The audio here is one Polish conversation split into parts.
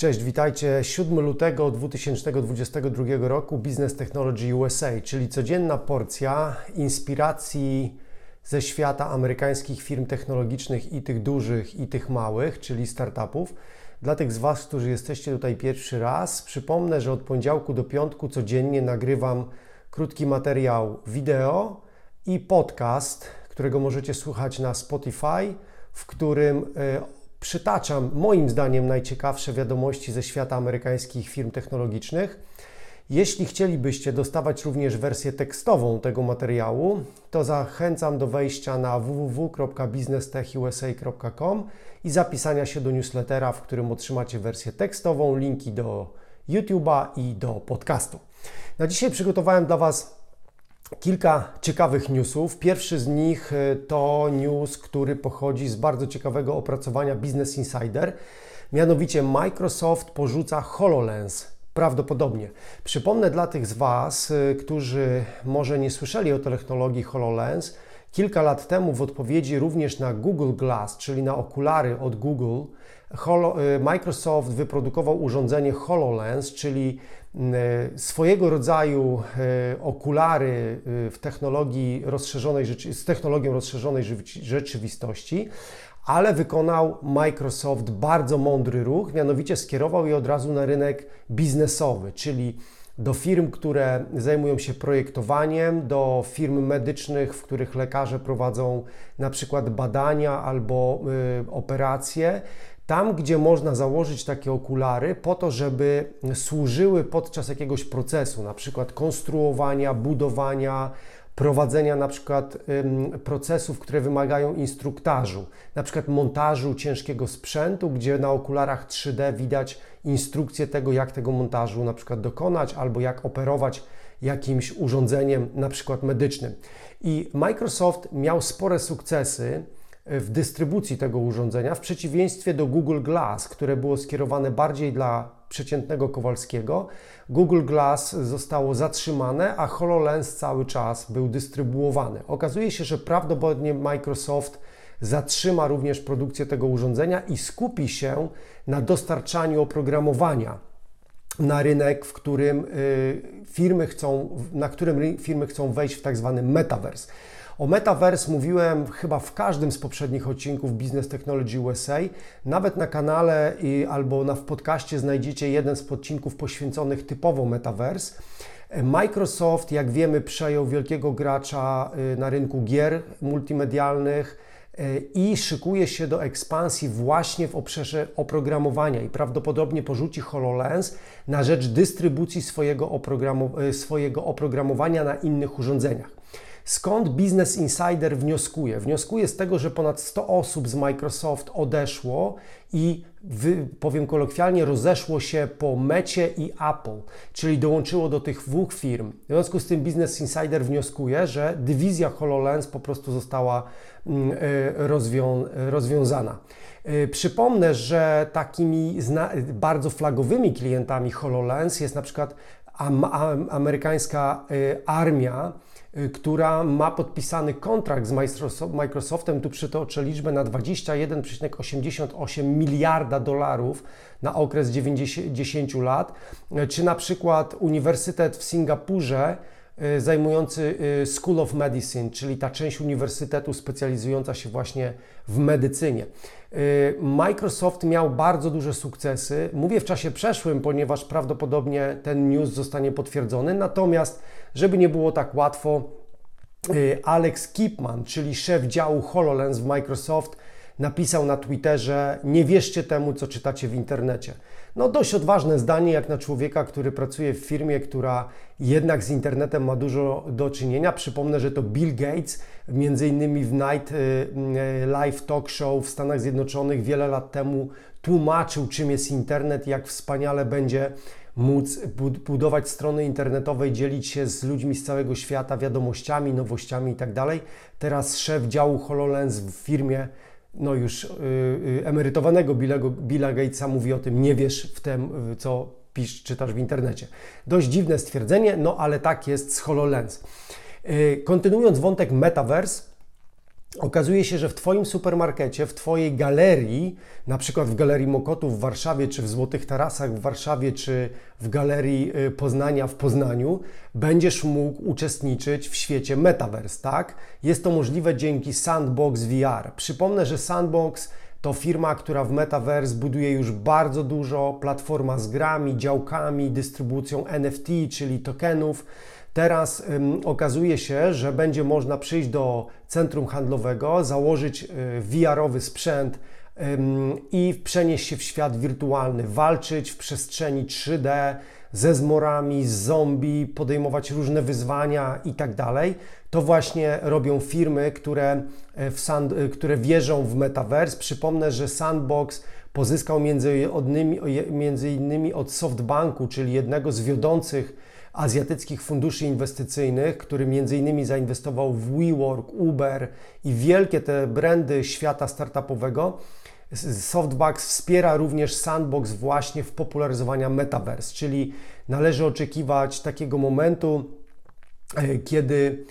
Cześć, witajcie. 7 lutego 2022 roku Business Technology USA, czyli codzienna porcja inspiracji ze świata amerykańskich firm technologicznych i tych dużych, i tych małych, czyli startupów. Dla tych z Was, którzy jesteście tutaj pierwszy raz, przypomnę, że od poniedziałku do piątku codziennie nagrywam krótki materiał wideo i podcast, którego możecie słuchać na Spotify, w którym e, przytaczam moim zdaniem najciekawsze wiadomości ze świata amerykańskich firm technologicznych. Jeśli chcielibyście dostawać również wersję tekstową tego materiału, to zachęcam do wejścia na www.businesstechusa.com i zapisania się do newslettera, w którym otrzymacie wersję tekstową, linki do YouTube'a i do podcastu. Na dzisiaj przygotowałem dla Was kilka ciekawych newsów. Pierwszy z nich e, to news, który pochodzi z bardzo ciekawego opracowania Business Insider. Mianowicie Microsoft porzuca HoloLens. Prawdopodobnie. Przypomnę dla tych z Was, e, którzy może nie słyszeli o technologii HoloLens, kilka lat temu w odpowiedzi również na Google Glass, czyli na okulary od Google, e, Microsoft wyprodukował urządzenie HoloLens, czyli E, swojego rodzaju e, okulary w technologii rozszerzonej, z technologią rozszerzonej rzeczywistości, ale wykonał Microsoft bardzo mądry ruch, mianowicie skierował je od razu na rynek biznesowy, czyli do firm, które zajmują się projektowaniem, do firm medycznych, w których lekarze prowadzą na przykład badania albo y, operacje, tam, gdzie można założyć takie okulary po to, żeby służyły podczas jakiegoś procesu, na przykład konstruowania, budowania, prowadzenia na przykład procesów, które wymagają instruktażu, na przykład montażu ciężkiego sprzętu, gdzie na okularach 3D widać instrukcję tego, jak tego montażu na przykład dokonać albo jak operować jakimś urządzeniem na przykład medycznym. I Microsoft miał spore sukcesy w dystrybucji tego urządzenia, w przeciwieństwie do Google Glass, które było skierowane bardziej dla przeciętnego Kowalskiego. Google Glass zostało zatrzymane, a HoloLens cały czas był dystrybuowany. Okazuje się, że prawdopodobnie Microsoft zatrzyma również produkcję tego urządzenia i skupi się na dostarczaniu oprogramowania na rynek, w którym y, firmy chcą, na którym firmy chcą wejść w tak zwany metaverse. O Metaverse mówiłem chyba w każdym z poprzednich odcinków Business Technology USA. Nawet na kanale i, albo na, w podcaście znajdziecie jeden z odcinków poświęconych typowo Metaverse. Microsoft, jak wiemy, przejął wielkiego gracza y, na rynku gier multimedialnych y, i szykuje się do ekspansji właśnie w obszarze oprogramowania i prawdopodobnie porzuci HoloLens na rzecz dystrybucji swojego, y, swojego oprogramowania na innych urządzeniach. Skąd Business Insider wnioskuje? Wnioskuje z tego, że ponad 100 osób z Microsoft odeszło i wy, powiem kolokwialnie, rozeszło się po Mecie i Apple, czyli dołączyło do tych dwóch firm. W związku z tym Business Insider wnioskuje, że dywizja HoloLens po prostu została mm, e, rozwią rozwiązana. E, przypomnę, że takimi bardzo flagowymi klientami HoloLens jest na przykład am amerykańska e, armia, która ma podpisany kontrakt z Microsoftem, tu przytoczę liczbę na 21,88 miliarda dolarów na okres 90 lat, y, czy na przykład Uniwersytet w Singapurze, y, zajmujący School of Medicine, czyli ta część uniwersytetu specjalizująca się właśnie w medycynie. Microsoft miał bardzo duże sukcesy. Mówię w czasie przeszłym, ponieważ prawdopodobnie ten news zostanie potwierdzony. Natomiast, żeby nie było tak łatwo, Alex Kipman, czyli szef działu HoloLens w Microsoft, napisał na Twitterze: Nie wierzcie temu, co czytacie w internecie. No, dość odważne zdanie, jak na człowieka, który pracuje w firmie, która jednak z internetem ma dużo do czynienia. Przypomnę, że to Bill Gates, między innymi w Night y, y, Live Talk Show w Stanach Zjednoczonych wiele lat temu tłumaczył, czym jest internet, jak wspaniale będzie móc budować strony internetowe i dzielić się z ludźmi z całego świata wiadomościami, nowościami itd. Tak Teraz szef działu HoloLens w firmie no już yy, emerytowanego Billego, Billa Gatesa mówi o tym, nie wiesz w tym, co pisz, czytasz w internecie. Dość dziwne stwierdzenie, no ale tak jest z HoloLens. Yy, kontynuując wątek Metaverse, Okazuje się, że w Twoim supermarkecie, w Twojej galerii, na przykład w Galerii Mokotów w Warszawie, czy w Złotych Tarasach w Warszawie, czy w Galerii y, Poznania w Poznaniu, będziesz mógł uczestniczyć w świecie Metaverse, tak? Jest to możliwe dzięki Sandbox VR. Przypomnę, że Sandbox to firma, która w Metaverse buduje już bardzo dużo, platforma z grami, działkami, dystrybucją NFT, czyli tokenów. Teraz ym, okazuje się, że będzie można przyjść do centrum handlowego, założyć y, VR-owy sprzęt ym, i przenieść się w świat wirtualny, walczyć w przestrzeni 3D ze zmorami, z zombie, podejmować różne wyzwania i tak dalej. To właśnie robią firmy, które, w sand, które wierzą w metaverse. Przypomnę, że Sandbox pozyskał między, między innymi od SoftBanku, czyli jednego z wiodących azjatyckich funduszy inwestycyjnych, który między innymi zainwestował w WeWork, Uber i wielkie te brandy świata startupowego. Softbank wspiera również Sandbox właśnie w popularyzowaniu metaverse, czyli należy oczekiwać takiego momentu, e, kiedy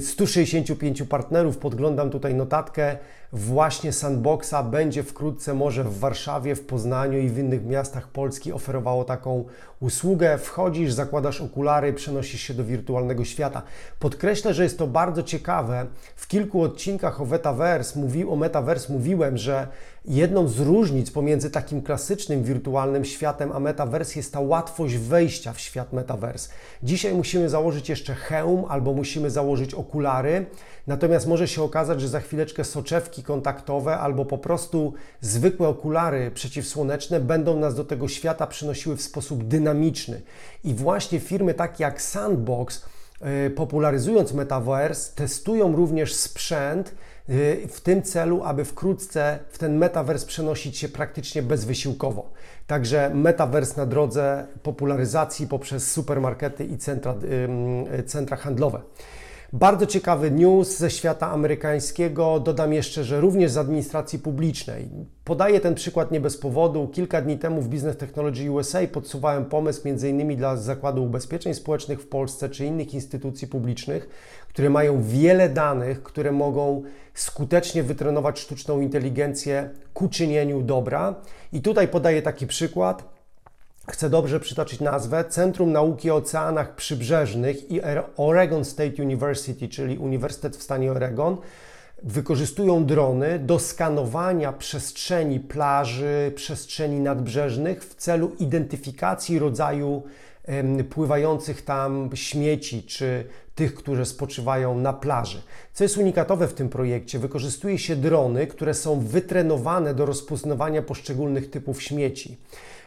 165 e, partnerów, podglądam tutaj notatkę, właśnie Sandboxa będzie wkrótce może w Warszawie, w Poznaniu i w innych miastach Polski oferowało taką usługę. Wchodzisz, zakładasz okulary, przenosisz się do wirtualnego świata. Podkreślę, że jest to bardzo ciekawe. W kilku odcinkach o Metaverse, mówi, o Metaverse mówiłem, że jedną z różnic pomiędzy takim klasycznym wirtualnym światem a Metaverse jest ta łatwość wejścia w świat Metaverse. Dzisiaj musimy założyć jeszcze hełm albo musimy założyć okulary, natomiast może się okazać, że za chwileczkę soczewki kontaktowe albo po prostu zwykłe okulary przeciwsłoneczne będą nas do tego świata przynosiły w sposób dynamiczny. I właśnie firmy takie jak Sandbox, popularyzując metaverse, testują również sprzęt e, w tym celu, aby wkrótce w ten metaverse przenosić się praktycznie bezwysiłkowo. Także metaverse na drodze popularyzacji poprzez supermarkety i centra, e, centra handlowe. Bardzo ciekawy news ze świata amerykańskiego. Dodam jeszcze, że również z administracji publicznej. Podaję ten przykład nie bez powodu. Kilka dni temu w Business Technology USA podsuwałem pomysł m.in. dla Zakładu Ubezpieczeń Społecznych w Polsce czy innych instytucji publicznych, które mają wiele danych, które mogą skutecznie wytrenować sztuczną inteligencję ku czynieniu dobra. I tutaj podaję taki przykład chcę dobrze przytoczyć nazwę, Centrum Nauki o Oceanach Przybrzeżnych i Oregon State University, czyli Uniwersytet w stanie Oregon, wykorzystują drony do skanowania przestrzeni plaży, przestrzeni nadbrzeżnych w celu identyfikacji rodzaju pływających tam śmieci czy tych, które spoczywają na plaży. Co jest unikatowe w tym projekcie, wykorzystuje się drony, które są wytrenowane do rozpoznawania poszczególnych typów śmieci.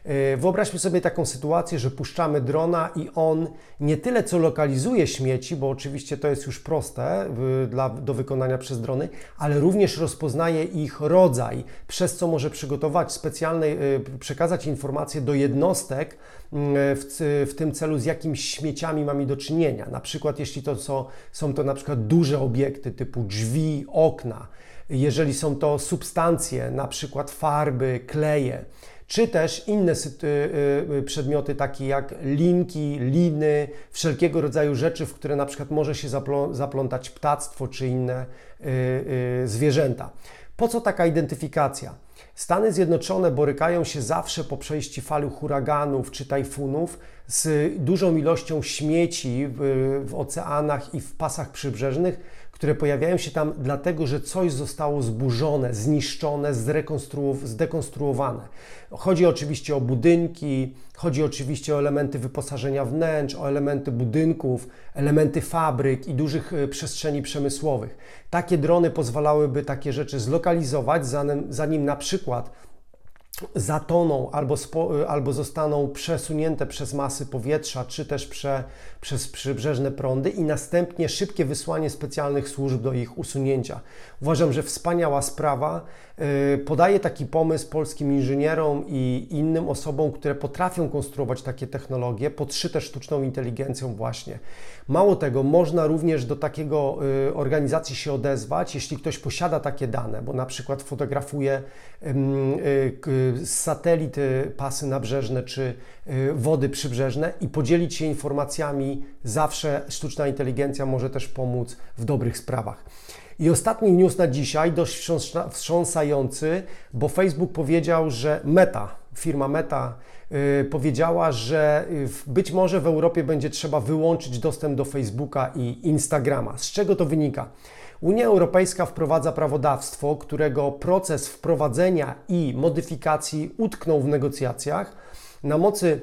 E, wyobraźmy sobie taką sytuację, że puszczamy drona i on nie tyle co lokalizuje śmieci, bo oczywiście to jest już proste dla, do wykonania przez drony, ale również rozpoznaje ich rodzaj, przez co może przygotować specjalne, e, przekazać informacje do jednostek mm, w, w tym celu, z jakimi śmieciami mamy do czynienia. Na przykład, jeśli to są, są to na przykład duże obiekty typu drzwi, okna, jeżeli są to substancje, na przykład farby, kleje, czy też inne y, y, przedmioty takie jak linki, liny, wszelkiego rodzaju rzeczy, w które na przykład może się zaplątać ptactwo czy inne y, zwierzęta. Po co taka identyfikacja? Stany Zjednoczone borykają się zawsze po przejściu fali huraganów czy tajfunów z dużą ilością śmieci w, w oceanach i w pasach przybrzeżnych, które pojawiają się tam dlatego, że coś zostało zburzone, zniszczone, zdekonstruowane. Chodzi oczywiście o budynki, chodzi oczywiście o elementy wyposażenia wnętrz, o elementy budynków, elementy fabryk i dużych e, przestrzeni przemysłowych. Takie drony pozwalałyby takie rzeczy zlokalizować, zanim, zanim na przykład zatoną albo, spo, albo zostaną przesunięte przez masy powietrza, czy też prze, przez przybrzeżne prądy i następnie szybkie wysłanie specjalnych służb do ich usunięcia. Uważam, że wspaniała sprawa. Y, podaję taki pomysł polskim inżynierom i innym osobom, które potrafią konstruować takie technologie, podszyte sztuczną inteligencją właśnie. Mało tego, można również do takiego y, organizacji się odezwać, jeśli ktoś posiada takie dane, bo na przykład fotografuje y, z satelity pasy nabrzeżne czy wody przybrzeżne i podzielić się informacjami. Zawsze sztuczna inteligencja może też pomóc w dobrych sprawach. I ostatni news na dzisiaj, dość wstrząsający, bo Facebook powiedział, że Meta, firma Meta, yy, powiedziała, że yy, być może w Europie będzie trzeba wyłączyć dostęp do Facebooka i Instagrama. Z czego to wynika? Unia Europejska wprowadza prawodawstwo, którego proces wprowadzenia i modyfikacji utknął w negocjacjach. Na mocy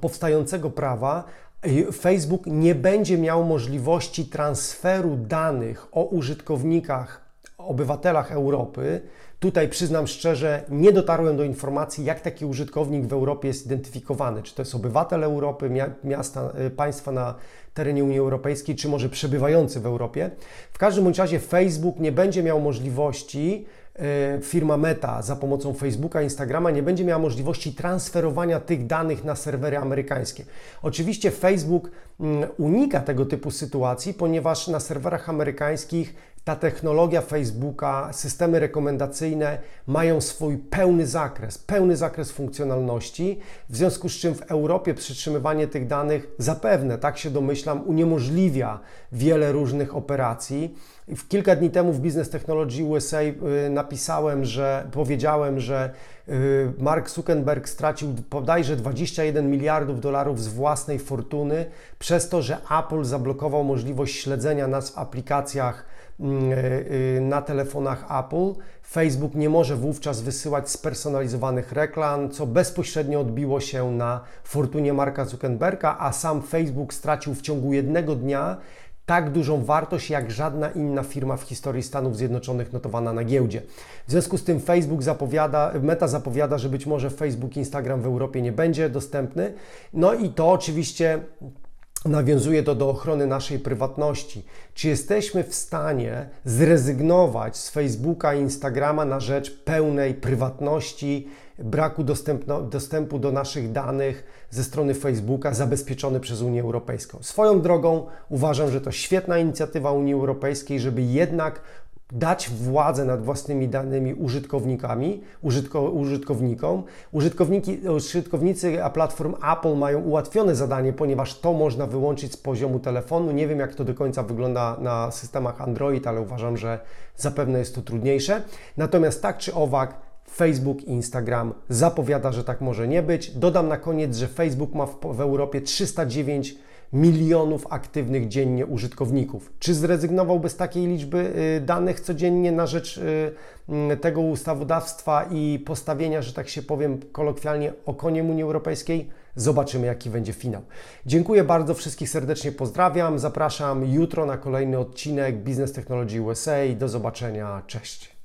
powstającego prawa y, Facebook nie będzie miał możliwości transferu danych o użytkownikach, obywatelach Europy. Tutaj przyznam szczerze, nie dotarłem do informacji, jak taki użytkownik w Europie jest identyfikowany. Czy to jest obywatel Europy, miasta, y, państwa na terenie Unii Europejskiej, czy może przebywający w Europie. W każdym bądź razie Facebook nie będzie miał możliwości E, firma Meta za pomocą Facebooka, Instagrama nie będzie miała możliwości transferowania tych danych na serwery amerykańskie. Oczywiście Facebook mm, unika tego typu sytuacji, ponieważ na serwerach amerykańskich ta technologia Facebooka, systemy rekomendacyjne mają swój pełny zakres, pełny zakres funkcjonalności, w związku z czym w Europie przytrzymywanie tych danych zapewne, tak się domyślam, uniemożliwia wiele różnych operacji. Kilka dni temu w Business Technology USA y, napisałem, że powiedziałem, że y, Mark Zuckerberg stracił bodajże 21 miliardów dolarów z własnej fortuny przez to, że Apple zablokował możliwość śledzenia nas w aplikacjach na telefonach Apple. Facebook nie może wówczas wysyłać spersonalizowanych reklam, co bezpośrednio odbiło się na fortunie Marka Zuckerberga, a sam Facebook stracił w ciągu jednego dnia tak dużą wartość jak żadna inna firma w historii Stanów Zjednoczonych notowana na giełdzie. W związku z tym Facebook zapowiada, Meta zapowiada, że być może Facebook, Instagram w Europie nie będzie dostępny. No i to oczywiście nawiązuje to do ochrony naszej prywatności. Czy jesteśmy w stanie zrezygnować z Facebooka i Instagrama na rzecz pełnej prywatności, braku dostępu do naszych danych ze strony Facebooka zabezpieczony przez Unię Europejską? Swoją drogą uważam, że to świetna inicjatywa Unii Europejskiej, żeby jednak dać władzę nad własnymi danymi użytkownikami, użytko, użytkownikom. Użytkowniki, użytkownicy platform Apple mają ułatwione zadanie, ponieważ to można wyłączyć z poziomu telefonu. Nie wiem, jak to do końca wygląda na systemach Android, ale uważam, że zapewne jest to trudniejsze. Natomiast tak czy owak, Facebook i Instagram zapowiada, że tak może nie być. Dodam na koniec, że Facebook ma w, w Europie 309 milionów aktywnych dziennie użytkowników. Czy zrezygnowałby z takiej liczby y, danych codziennie na rzecz y, tego ustawodawstwa i postawienia, że tak się powiem kolokwialnie, okoniem Unii Europejskiej? Zobaczymy, jaki będzie finał. Dziękuję bardzo, wszystkich serdecznie pozdrawiam. Zapraszam jutro na kolejny odcinek Business Technology USA. Do zobaczenia. Cześć.